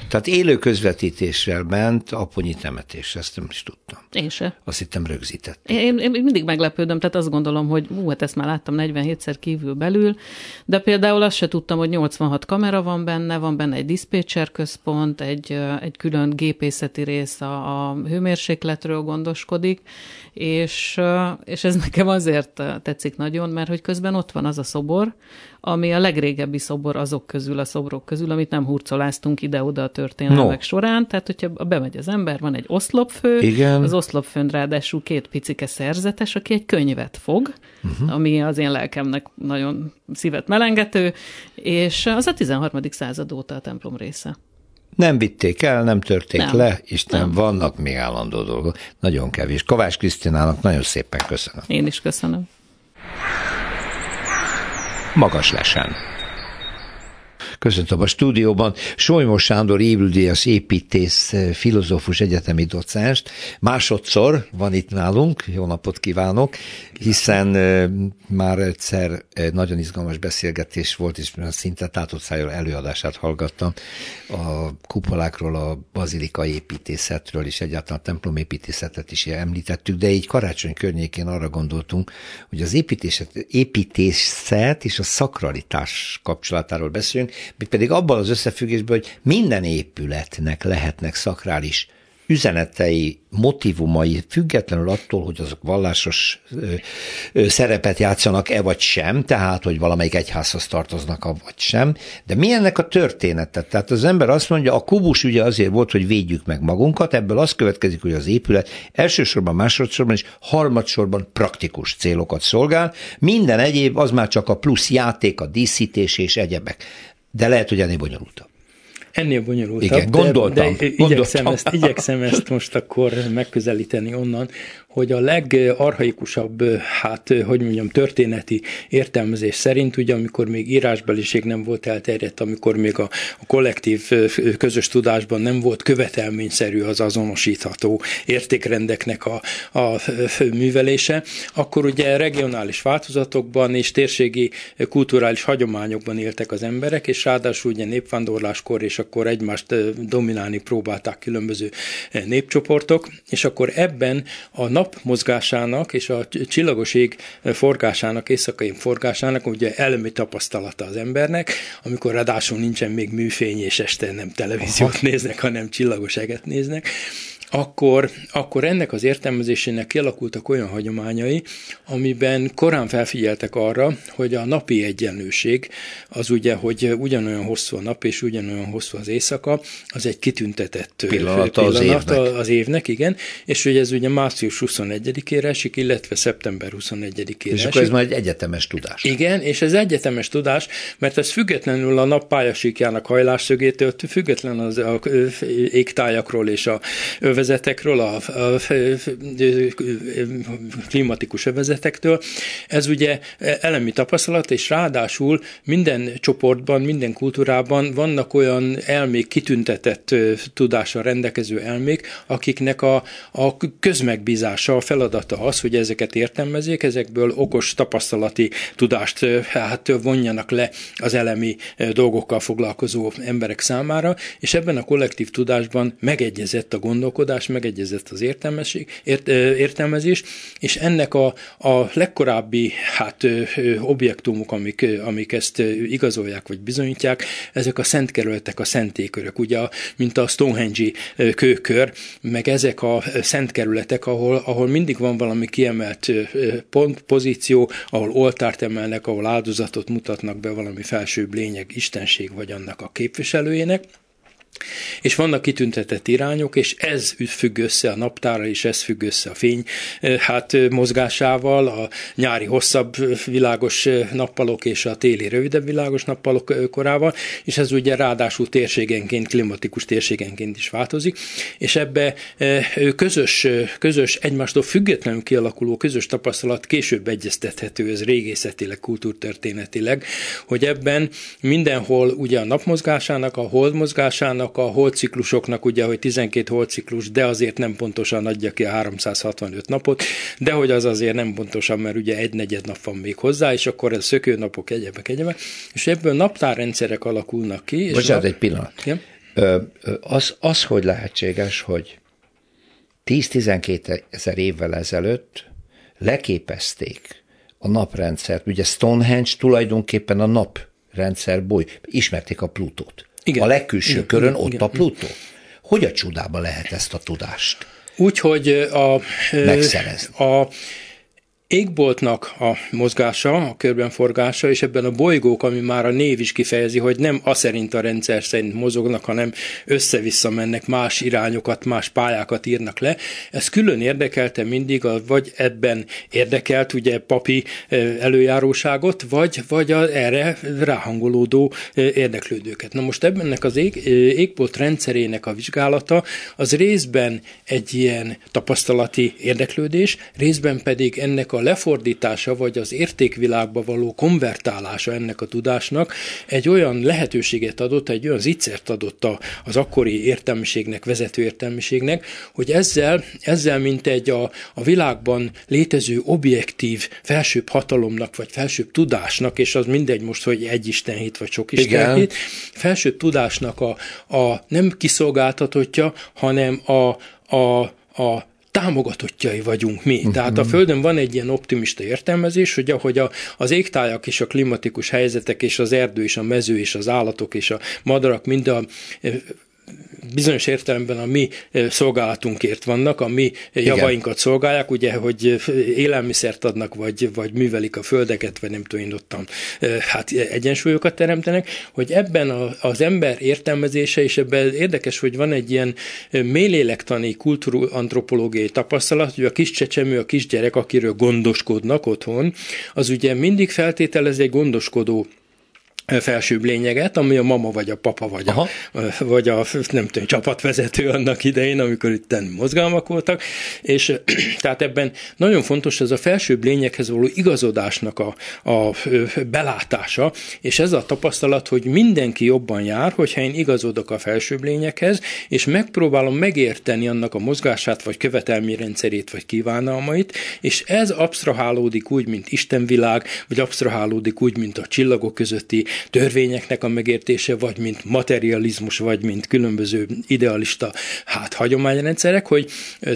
Tehát élő közvetítéssel ment aponyi temetés, ezt nem is tudtam. Én se. Azt hittem rögzített. Én, én mindig meglepődöm, tehát azt gondolom, hogy ú, hát ezt már láttam 47-szer kívül belül, de például azt se tudtam, hogy 86 kamera van benne, van benne egy diszpécser központ, egy, egy külön gépészeti rész a, a hőmérsékletről gondoskodik, és, és ez nekem azért tetszik nagyon, mert hogy közben ott van az a szobor, ami a legrégebbi szobor azok közül, a szobrok közül, amit nem hurcoláztunk ide-oda a történelmek no. során. Tehát, hogyha bemegy az ember, van egy oszlopfő, Igen. az oszlopfőn ráadásul két picike szerzetes, aki egy könyvet fog, uh-huh. ami az én lelkemnek nagyon szívet melengető, és az a 13. század óta a templom része. Nem vitték el, nem törték nem. le, Isten, nem. vannak még állandó dolgok. Nagyon kevés. Kovács Krisztinának nagyon szépen köszönöm. Én is köszönöm magas lesen. Köszöntöm a stúdióban. Solymos Sándor évüldíjas építész, eh, filozófus egyetemi docást. Másodszor van itt nálunk, jó napot kívánok, hiszen eh, már egyszer nagyon izgalmas beszélgetés volt, és szinte tátott szájról előadását hallgattam a kupolákról, a bazilika építészetről, és egyáltalán a templom építészetet is említettük, de így karácsony környékén arra gondoltunk, hogy az építészet és a szakralitás kapcsolatáról beszélünk, mi pedig abban az összefüggésben, hogy minden épületnek lehetnek szakrális üzenetei, motivumai, függetlenül attól, hogy azok vallásos ö, ö, szerepet játszanak-e vagy sem, tehát, hogy valamelyik egyházhoz tartoznak vagy sem, de mi ennek a története? Tehát az ember azt mondja, a kubus ugye azért volt, hogy védjük meg magunkat, ebből az következik, hogy az épület elsősorban, másodszorban és harmadsorban praktikus célokat szolgál, minden egyéb az már csak a plusz játék, a díszítés és egyebek de lehet, hogy ennél bonyolultabb. Ennél bonyolultabb. Igen, gondoltam. De, de igyekszem, gondoltam. Ezt, igyekszem ezt most akkor megközelíteni onnan, hogy a legarhaikusabb, hát hogy mondjam, történeti értelmezés szerint, ugye amikor még írásbeliség nem volt elterjedt, amikor még a, a kollektív közös tudásban nem volt követelményszerű az azonosítható értékrendeknek a, a művelése, akkor ugye regionális változatokban és térségi kulturális hagyományokban éltek az emberek, és ráadásul ugye népvándorláskor, és akkor egymást dominálni próbálták különböző népcsoportok, és akkor ebben a nap nap mozgásának és a csillagos ég forgásának, éjszakai forgásának ugye elemi tapasztalata az embernek, amikor ráadásul nincsen még műfény, és este nem televíziót Aha. néznek, hanem csillagos eget néznek, akkor, akkor ennek az értelmezésének kialakultak olyan hagyományai, amiben korán felfigyeltek arra, hogy a napi egyenlőség az ugye, hogy ugyanolyan hosszú a nap és ugyanolyan hosszú az éjszaka, az egy kitüntetett pillanat, pillanat az, évnek. az évnek, igen, és hogy ez ugye március 21-ére esik, illetve szeptember 21-ére És akkor ez már egy egyetemes tudás. Igen, és ez egyetemes tudás, mert ez függetlenül a nap pályasíkjának hajlásszögétől, független az a égtájakról és a övezetről, övezetekről, a, a, klimatikus övezetektől. Ez ugye elemi tapasztalat, és ráadásul minden csoportban, minden kultúrában vannak olyan elmék, kitüntetett tudással rendelkező elmék, akiknek a, a közmegbízása, a feladata az, hogy ezeket értelmezzék, ezekből okos tapasztalati tudást hát vonjanak le az elemi dolgokkal foglalkozó emberek számára, és ebben a kollektív tudásban megegyezett a gondolkodás, gondolkodás, megegyezett az értelmesség, ért, értelmezés, és ennek a, a legkorábbi hát, objektumok, amik, amik ezt igazolják vagy bizonyítják, ezek a szent kerületek, a szentékörök, ugye, mint a Stonehenge kőkör, meg ezek a szent kerületek, ahol, ahol mindig van valami kiemelt pont, pozíció, ahol oltárt emelnek, ahol áldozatot mutatnak be valami felsőbb lényeg, istenség vagy annak a képviselőjének, És vannak kitüntetett irányok, és ez függ össze a naptára, és ez függ össze a fény hát mozgásával, a nyári hosszabb világos nappalok és a téli rövidebb világos nappalok korával, és ez ugye ráadásul térségenként, klimatikus térségenként is változik, és ebbe közös, közös egymástól függetlenül kialakuló közös tapasztalat később egyeztethető, ez régészetileg, kultúrtörténetileg, hogy ebben mindenhol ugye a napmozgásának, a holdmozgásának, a holdciklusoknak, ugye, hogy 12 holdciklus, de azért nem pontosan adja ki a 365 napot, de hogy az azért nem pontosan, mert ugye egy negyed nap van még hozzá, és akkor ez szökőnapok, egyebek, egyebek, és ebből naptárrendszerek alakulnak ki. Bocsánat, nap... egy pillanat. Ja? Ö, az, az, hogy lehetséges, hogy 10-12 ezer évvel ezelőtt leképezték a naprendszert. Ugye Stonehenge tulajdonképpen a naprendszer boly. Ismerték a Plutót. Igen. A legkülső igen, körön igen, ott igen. a Plutó. Hogy a csodába lehet ezt a tudást? Úgy, hogy a, megszerezni. A, égboltnak a mozgása, a körben forgása, és ebben a bolygók, ami már a név is kifejezi, hogy nem a szerint a rendszer szerint mozognak, hanem össze-vissza mennek, más irányokat, más pályákat írnak le. Ez külön érdekelte mindig, vagy ebben érdekelt ugye papi előjáróságot, vagy, vagy a erre ráhangolódó érdeklődőket. Na most ebben az ég, égbolt rendszerének a vizsgálata az részben egy ilyen tapasztalati érdeklődés, részben pedig ennek a lefordítása vagy az értékvilágba való konvertálása ennek a tudásnak egy olyan lehetőséget adott, egy olyan zicsert adott az akkori értelmiségnek, vezető értelmiségnek, hogy ezzel, ezzel mint egy a, a világban létező objektív felsőbb hatalomnak, vagy felsőbb tudásnak, és az mindegy most, hogy egy istenhit, vagy sok istenhit, felsőbb tudásnak a, a nem kiszolgáltatottja, hanem a, a, a támogatottjai vagyunk mi. Uh-huh. Tehát a Földön van egy ilyen optimista értelmezés, hogy ahogy a, az égtájak és a klimatikus helyzetek és az erdő és a mező és az állatok és a madarak mind a bizonyos értelemben a mi szolgálatunkért vannak, a mi Igen. javainkat szolgálják, ugye, hogy élelmiszert adnak, vagy, vagy művelik a földeket, vagy nem tudom én ottan, hát egyensúlyokat teremtenek, hogy ebben a, az ember értelmezése, és ebben érdekes, hogy van egy ilyen mélélektani, kultúrantropológiai tapasztalat, hogy a kis csecsemő, a kisgyerek, akiről gondoskodnak otthon, az ugye mindig feltételez egy gondoskodó felsőbb lényeget, ami a mama vagy a papa vagy a, vagy a nem tudom, csapatvezető annak idején, amikor itt mozgalmak voltak, és tehát ebben nagyon fontos ez a felsőbb lényekhez való igazodásnak a, a belátása, és ez a tapasztalat, hogy mindenki jobban jár, hogyha én igazodok a felsőbb lényekhez, és megpróbálom megérteni annak a mozgását, vagy követelmi rendszerét, vagy kívánalmait, és ez absztrahálódik úgy, mint Istenvilág, vagy absztrahálódik úgy, mint a csillagok közötti törvényeknek a megértése, vagy mint materializmus, vagy mint különböző idealista hát hagyományrendszerek, hogy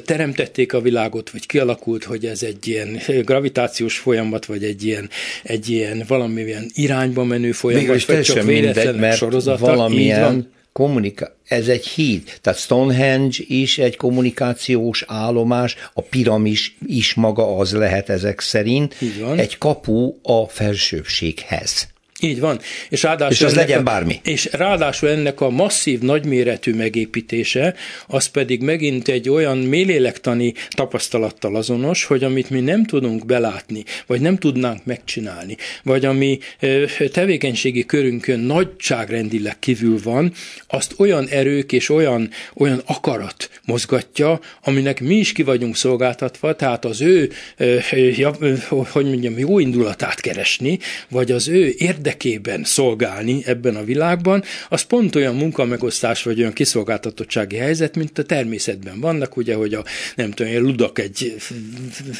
teremtették a világot, vagy kialakult, hogy ez egy ilyen gravitációs folyamat, vagy egy ilyen, egy ilyen valamilyen irányba menő folyamat, vagy csak véletlenek sorozata. Valamilyen kommunika- ez egy híd. Tehát Stonehenge is egy kommunikációs állomás, a piramis is maga az lehet ezek szerint. Egy kapu a felsőbbséghez. Így van. És, ráadásul és az legyen a, bármi. És ráadásul ennek a masszív, nagyméretű megépítése, az pedig megint egy olyan mélélektani tapasztalattal azonos, hogy amit mi nem tudunk belátni, vagy nem tudnánk megcsinálni, vagy ami tevékenységi körünkön nagyságrendileg kívül van, azt olyan erők és olyan, olyan akarat mozgatja, aminek mi is ki vagyunk szolgáltatva, tehát az ő, hogy mondjam, jó indulatát keresni, vagy az ő érde érdekében szolgálni ebben a világban, az pont olyan munkamegosztás vagy olyan kiszolgáltatottsági helyzet, mint a természetben vannak, ugye, hogy a nem tudom, a ludak egy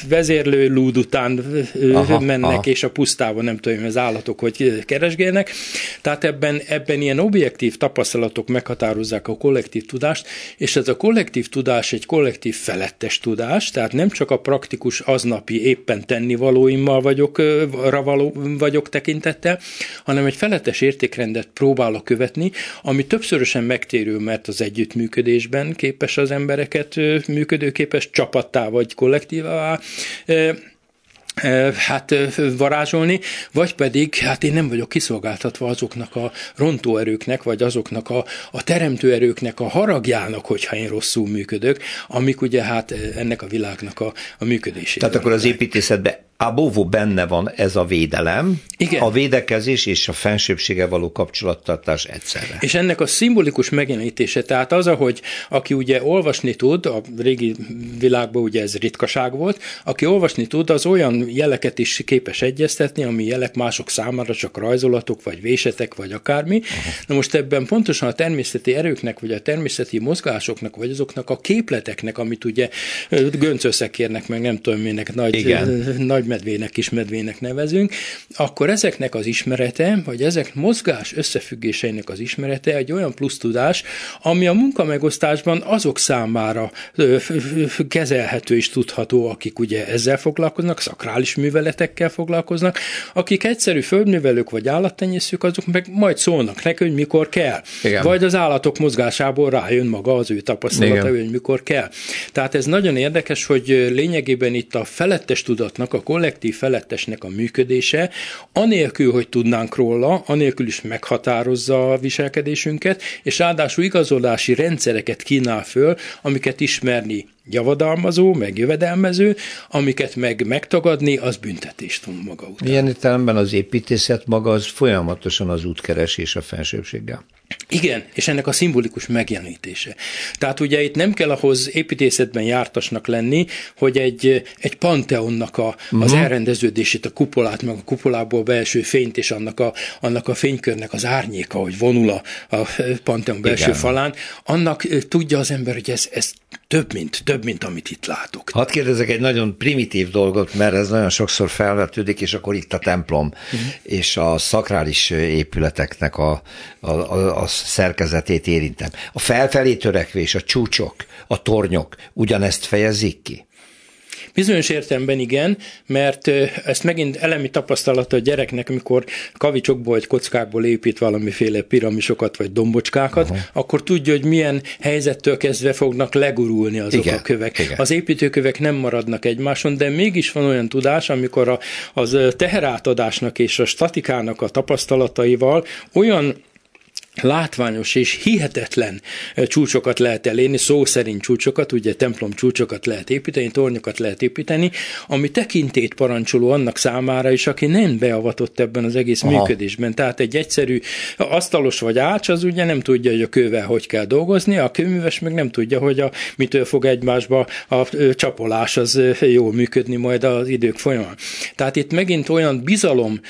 vezérlő lúd után aha, mennek, aha. és a pusztában nem tudom, az állatok hogy keresgélnek. Tehát ebben, ebben ilyen objektív tapasztalatok meghatározzák a kollektív tudást, és ez a kollektív tudás egy kollektív felettes tudás, tehát nem csak a praktikus aznapi éppen tennivalóimmal vagyok, vagyok tekintettel, hanem egy felettes értékrendet próbálok követni, ami többszörösen megtérő, mert az együttműködésben képes az embereket működőképes csapattá vagy kollektívá hát varázsolni, vagy pedig hát én nem vagyok kiszolgáltatva azoknak a rontóerőknek, vagy azoknak a, a teremtőerőknek a haragjának, hogyha én rosszul működök, amik ugye hát ennek a világnak a, a működését. Tehát akkor az építészetben Abóvó benne van ez a védelem, Igen. a védekezés és a fensőbsége való kapcsolattartás egyszerre. És ennek a szimbolikus megjelenítése, tehát az, ahogy aki ugye olvasni tud, a régi világban ugye ez ritkaság volt, aki olvasni tud, az olyan jeleket is képes egyeztetni, ami jelek mások számára csak rajzolatok, vagy vésetek, vagy akármi. Aha. Na most ebben pontosan a természeti erőknek, vagy a természeti mozgásoknak, vagy azoknak a képleteknek, amit ugye göncösszekérnek, meg nem tudom minek, nagy, Igen. nagy medvének, kis medvének nevezünk, akkor ezeknek az ismerete, vagy ezek mozgás összefüggéseinek az ismerete egy olyan plusz tudás, ami a munkamegosztásban azok számára kezelhető és tudható, akik ugye ezzel foglalkoznak, szakrális műveletekkel foglalkoznak, akik egyszerű földművelők vagy állattenyészők, azok meg majd szólnak neki, hogy mikor kell. Igen. Vagy az állatok mozgásából rájön maga az ő tapasztalata, hogy mikor kell. Tehát ez nagyon érdekes, hogy lényegében itt a felettes tudatnak, a kollektív felettesnek a működése, anélkül, hogy tudnánk róla, anélkül is meghatározza a viselkedésünket, és ráadásul igazolási rendszereket kínál föl, amiket ismerni javadalmazó, meg jövedelmező, amiket meg megtagadni, az büntetést von maga után. Ilyen értelemben az építészet maga az folyamatosan az útkeresés a fensőbséggel. Igen, és ennek a szimbolikus megjelenítése. Tehát ugye itt nem kell ahhoz építészetben jártasnak lenni, hogy egy, egy panteonnak a, uh-huh. az mhm. elrendeződését, a kupolát, meg a kupolából belső fényt és annak a, annak a fénykörnek az árnyéka, hogy vonul a, a panteon belső Igen. falán, annak tudja az ember, hogy ez, ez több, mint, több, mint amit itt látok. Hadd kérdezek egy nagyon primitív dolgot, mert ez nagyon sokszor felvetődik, és akkor itt a templom uh-huh. és a szakrális épületeknek a, a, a, a szerkezetét érintem. A felfelé törekvés, a csúcsok, a tornyok ugyanezt fejezik ki? Bizonyos értelemben igen, mert ezt megint elemi tapasztalata a gyereknek, amikor kavicsokból vagy kockákból épít valamiféle piramisokat vagy dombocskákat, Aha. akkor tudja, hogy milyen helyzettől kezdve fognak legurulni azok igen, a kövek. Igen. Az építőkövek nem maradnak egymáson, de mégis van olyan tudás, amikor a, az teherátadásnak és a statikának a tapasztalataival olyan látványos és hihetetlen csúcsokat lehet elérni, szó szerint csúcsokat, ugye templom csúcsokat lehet építeni, tornyokat lehet építeni, ami tekintét parancsoló annak számára is, aki nem beavatott ebben az egész Aha. működésben. Tehát egy egyszerű asztalos vagy ács, az ugye nem tudja, hogy a kővel hogy kell dolgozni, a kőműves meg nem tudja, hogy a, mitől fog egymásba a csapolás az jól működni majd az idők folyamán. Tehát itt megint olyan bizalom,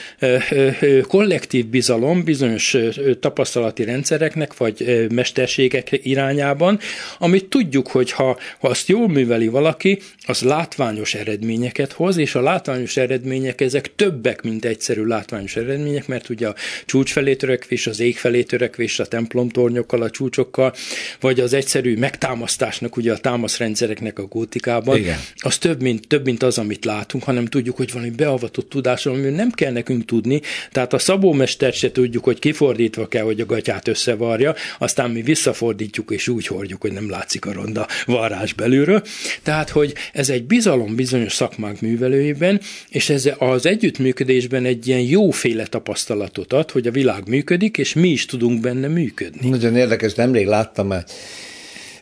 kollektív bizalom, bizonyos tapasztalat gyakorlati rendszereknek, vagy mesterségek irányában, amit tudjuk, hogy ha, ha azt jól műveli valaki, az látványos eredményeket hoz, és a látványos eredmények ezek többek, mint egyszerű látványos eredmények, mert ugye a csúcs felé törekvés, az ég felé törekvés, a templomtornyokkal, a csúcsokkal, vagy az egyszerű megtámasztásnak, ugye a támaszrendszereknek a gótikában, Igen. az több mint, több, mint az, amit látunk, hanem tudjuk, hogy valami beavatott tudás, ami nem kell nekünk tudni, tehát a szabómester se tudjuk, hogy kifordítva kell, hogy a gatyát összevarja, aztán mi visszafordítjuk és úgy hordjuk, hogy nem látszik a ronda varrás belülről. Tehát, hogy ez egy bizalom bizonyos szakmánk művelőjében, és ez az együttműködésben egy ilyen jóféle tapasztalatot ad, hogy a világ működik, és mi is tudunk benne működni. Nagyon érdekes, nemrég láttam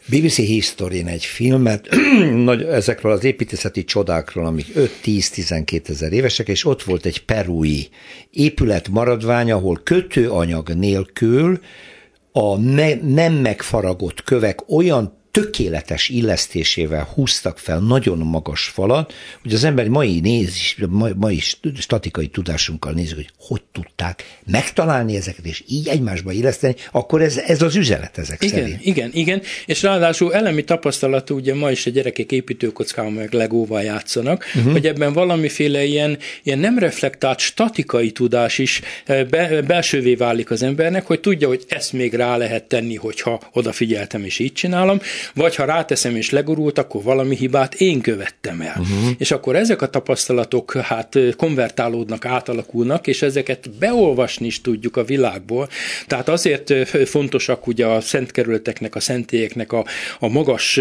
BBC history egy filmet nagy, ezekről az építészeti csodákról, amik 5-10-12 ezer évesek, és ott volt egy perui épület maradvány, ahol kötőanyag nélkül a ne, nem megfaragott kövek olyan tökéletes illesztésével húztak fel nagyon magas falat, hogy az ember mai néz, mai, mai statikai tudásunkkal nézzük, hogy hogy tudták megtalálni ezeket, és így egymásba illeszteni, akkor ez, ez az üzenet ezek igen, szerint. Igen, igen, és ráadásul elemi tapasztalatú, ugye ma is a gyerekek építőkockával meg legóval játszanak, uh-huh. hogy ebben valamiféle ilyen, ilyen nem reflektált statikai tudás is eh, be, belsővé válik az embernek, hogy tudja, hogy ezt még rá lehet tenni, hogyha odafigyeltem és így csinálom, vagy ha ráteszem és legurult, akkor valami hibát én követtem el. Uh-huh. És akkor ezek a tapasztalatok hát konvertálódnak, átalakulnak, és ezeket beolvasni is tudjuk a világból. Tehát azért fontosak ugye a szentkerületeknek, a szentélyeknek a, a magas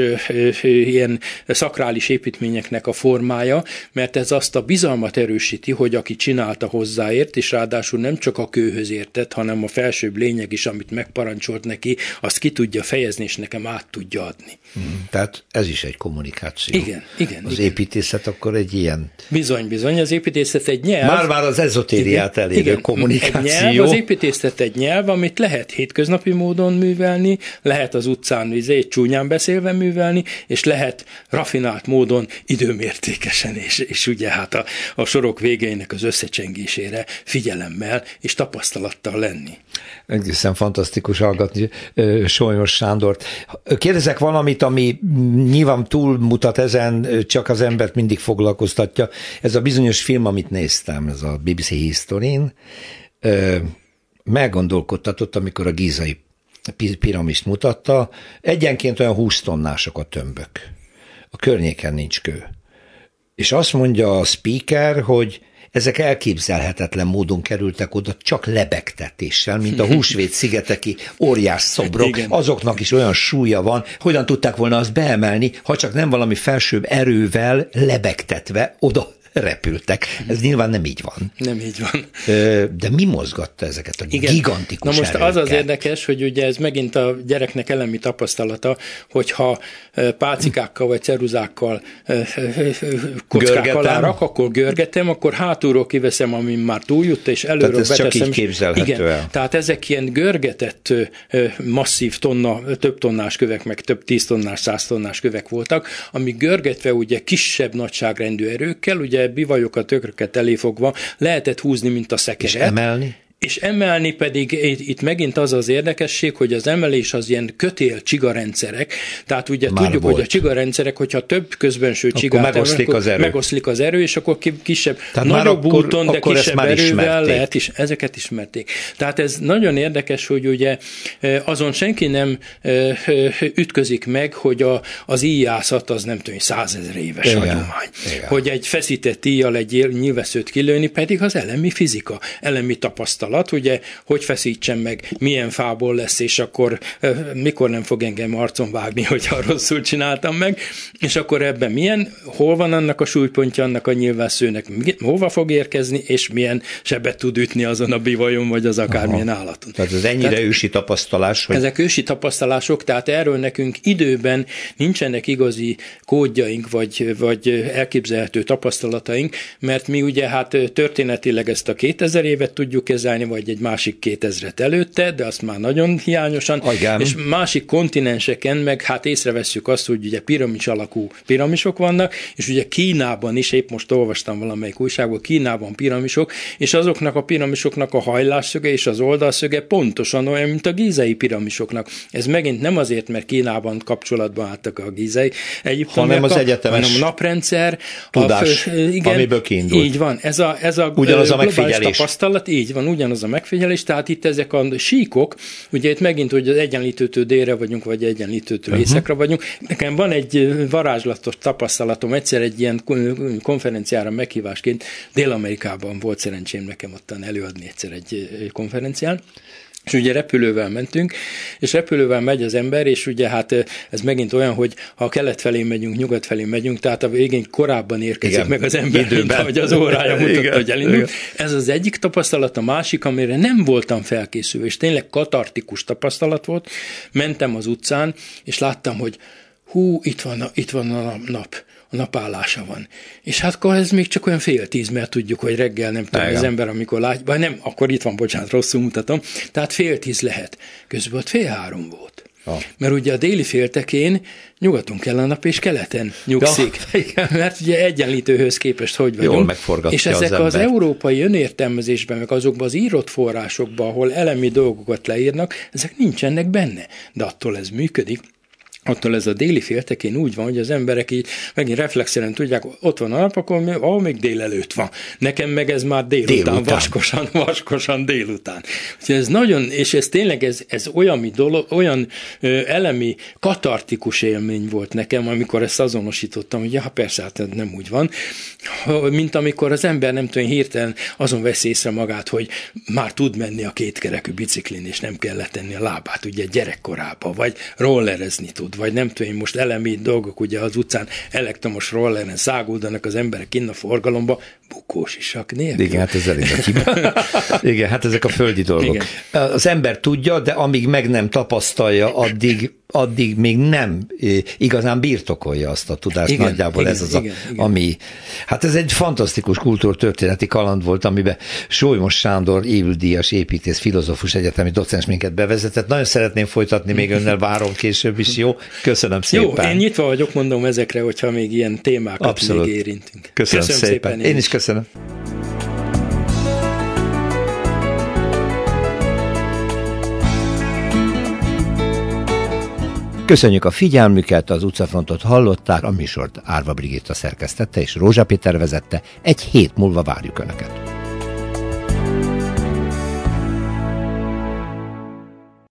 ilyen szakrális építményeknek a formája, mert ez azt a bizalmat erősíti, hogy aki csinálta hozzáért, és ráadásul nem csak a kőhöz értett, hanem a felsőbb lényeg is, amit megparancsolt neki, azt ki tudja fejezni, és nekem át tudja adni. Hmm, tehát ez is egy kommunikáció. Igen, igen. Az igen. építészet akkor egy ilyen. Bizony, bizony, az építészet egy nyelv. Már-már az ezotériát elérő igen, kommunikáció. Egy nyelv, az építészet egy nyelv, amit lehet hétköznapi módon művelni, lehet az utcán egy csúnyán beszélve művelni, és lehet rafinált módon időmértékesen, és, és ugye hát a, a sorok végeinek az összecsengésére figyelemmel és tapasztalattal lenni. Egészen fantasztikus hallgatni Sonyos Sándort. Kérdezek valamit, ami nyilván túlmutat ezen, csak az embert mindig foglalkoztatja. Ez a bizonyos film, amit néztem, ez a BBC Historin, meggondolkodtatott, amikor a gízai piramist mutatta, egyenként olyan 20 tonnások a tömbök. A környéken nincs kő. És azt mondja a speaker, hogy ezek elképzelhetetlen módon kerültek oda csak lebegtetéssel, mint a húsvét szigeteki óriás szobrok. Igen. Azoknak is olyan súlya van, hogyan tudták volna azt beemelni, ha csak nem valami felsőbb erővel lebegtetve oda repültek. Ez nyilván nem így van. Nem így van. De mi mozgatta ezeket a Igen. gigantikus Na most erőket? az az érdekes, hogy ugye ez megint a gyereknek elemi tapasztalata, hogyha pálcikákkal vagy ceruzákkal kockák alá rak, akkor görgetem, akkor hátulról kiveszem, amin már túljut, és előről tehát ez beteszem. Csak így képzelhető Igen. El. Tehát ezek ilyen görgetett masszív tonna, több tonnás kövek, meg több tíz tonnás, száz tonnás kövek voltak, ami görgetve ugye kisebb nagyságrendű erőkkel, ugye bivajokat, tökröket eléfogva lehetett húzni, mint a szekeret. És emelni? És emelni pedig itt megint az az érdekesség, hogy az emelés az ilyen kötél csigarendszerek, tehát ugye Már tudjuk, volt. hogy a csigarendszerek, hogyha több közbenső csigát megoszlik az erő. megoszlik az erő, és akkor kisebb, tehát nagyobb akkor, úton, de akkor kisebb erővel ismerték. lehet is, ezeket ismerték. Tehát ez nagyon érdekes, hogy ugye azon senki nem ütközik meg, hogy a, az íjászat az nem tudom, százezer éves Igen. hagyomány. Igen. Hogy egy feszített íjjal egy nyilveszőt kilőni, pedig az elemi fizika, elemi tapasztalat alatt, ugye, hogy feszítsem meg, milyen fából lesz, és akkor mikor nem fog engem arcon vágni, hogyha rosszul csináltam meg, és akkor ebben milyen, hol van annak a súlypontja annak a nyilvászőnek, hova fog érkezni, és milyen sebet tud ütni azon a bivajon, vagy az akármilyen Aha. állaton. Tehát ez ennyire tehát, ősi tapasztalás, hogy... Ezek ősi tapasztalások, tehát erről nekünk időben nincsenek igazi kódjaink, vagy, vagy elképzelhető tapasztalataink, mert mi ugye hát történetileg ezt a 2000 évet tudjuk kezelni, vagy egy másik 2000-et előtte, de azt már nagyon hiányosan. Agán. És másik kontinenseken meg hát észreveszünk azt, hogy ugye piramis alakú piramisok vannak, és ugye Kínában is, épp most olvastam valamelyik újságból, Kínában piramisok, és azoknak a piramisoknak a hajlásszöge és az oldalszöge pontosan olyan, mint a gízei piramisoknak. Ez megint nem azért, mert Kínában kapcsolatban álltak a gízei hanem az egyetemes hanem a naprendszer, tudás, a fő, igen, amiből kiindult. Így van, ez a, ez a, ugyanaz a megfigyelés. tapasztalat, így van, ugyanaz ugyanaz a megfigyelés, tehát itt ezek a síkok, ugye itt megint, hogy az egyenlítőtől délre vagyunk, vagy egyenlítőtől uh-huh. északra vagyunk. Nekem van egy varázslatos tapasztalatom, egyszer egy ilyen konferenciára meghívásként Dél-Amerikában volt szerencsém nekem ottan előadni egyszer egy konferencián, és ugye repülővel mentünk, és repülővel megy az ember, és ugye hát ez megint olyan, hogy ha kelet felé megyünk, nyugat felé megyünk, tehát a végén korábban érkezik Igen, meg az ember, időben. mint ahogy az órája mutatta, Igen, hogy elindult. Ez az egyik tapasztalat, a másik, amire nem voltam felkészülve, és tényleg katartikus tapasztalat volt. Mentem az utcán, és láttam, hogy hú, itt van, a, itt van a nap a napállása van. És hát akkor ez még csak olyan fél tíz, mert tudjuk, hogy reggel nem tudom, az ember, amikor látja, nem, akkor itt van, bocsánat, rosszul mutatom, tehát fél tíz lehet. Közben ott fél három volt. Ah. Mert ugye a déli féltekén nyugaton kell a nap, és keleten nyugszik. Ja, mert ugye egyenlítőhöz képest hogy vagyunk. Jól És ezek az, az európai önértelmezésben, meg azokban az írott forrásokban, ahol elemi dolgokat leírnak, ezek nincsenek benne. De attól ez működik, attól ez a déli féltekén úgy van, hogy az emberek így megint reflexzeren tudják, ott van a nap, akkor ó, még délelőtt van. Nekem meg ez már délután, délután. vaskosan, vaskosan délután. Úgyhogy ez nagyon, és ez tényleg ez, ez olyan, dolog, olyan ö, elemi, katartikus élmény volt nekem, amikor ezt azonosítottam, hogy ja, persze, hát nem úgy van, mint amikor az ember nem tudom, hirtelen azon vesz észre magát, hogy már tud menni a kétkerekű biciklin, és nem kell letenni a lábát, ugye gyerekkorában, vagy rollerezni tud, vagy nem tudom én most elemi dolgok, ugye az utcán elektromos rolleren száguldanak az emberek innen a forgalomba, bukós isak nélkül. Igen, hát ez elég Igen, hát ezek a földi dolgok. Igen. Az ember tudja, de amíg meg nem tapasztalja, addig addig még nem igazán birtokolja azt a tudást. Igen, Nagyjából igen, ez az, igen, a, igen. ami... Hát ez egy fantasztikus kultúrtörténeti kaland volt, amiben Solymos Sándor évüldíjas építész, filozófus egyetemi docens minket bevezetett. Nagyon szeretném folytatni, még önnel várom később is, jó? Köszönöm szépen. Jó, én nyitva vagyok, mondom ezekre, hogyha még ilyen témákat Abszolút. még érintünk. Köszönöm, köszönöm szépen. szépen. Én, én is köszönöm. Köszönjük a figyelmüket, az utcafrontot hallották, a műsort Árva Brigitta szerkesztette és Rózsa Péter vezette. Egy hét múlva várjuk Önöket.